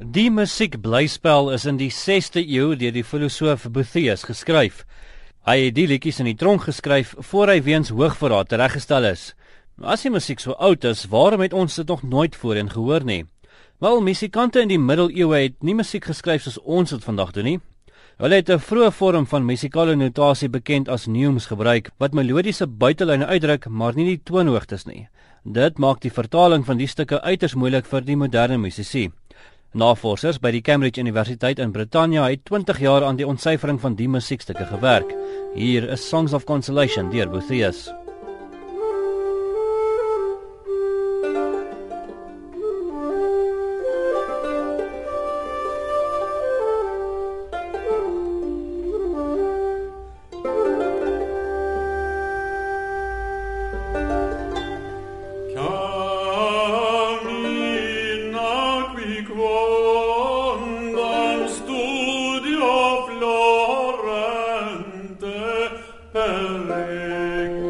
Die musiekblyspel is in die 6de eeu deur die filosoof Boethius geskryf. Hy het die liedjies in die tronk geskryf voor hy weens hoogverraad tereggestel is. As die musiek so oud is, waarom het ons dit nog nooit voorheen gehoor nie? Wel, musikante in die middeleeue het nie musiek geskryf soos ons dit vandag doen nie. Hulle het 'n vroeë vorm van musikale notasie bekend as neumes gebruik wat melodiese buitelyne uitdruk, maar nie die toonhoogtes nie. Dit maak die vertaling van die stukke uiters moeilik vir die moderne musisië. Navorsers by die Cambridge Universiteit in Brittanje het 20 jaar aan die ontsyfering van die musiekstukke gewerk. Hier is Songs of Consolation deur Boethius. dolorante peregrino.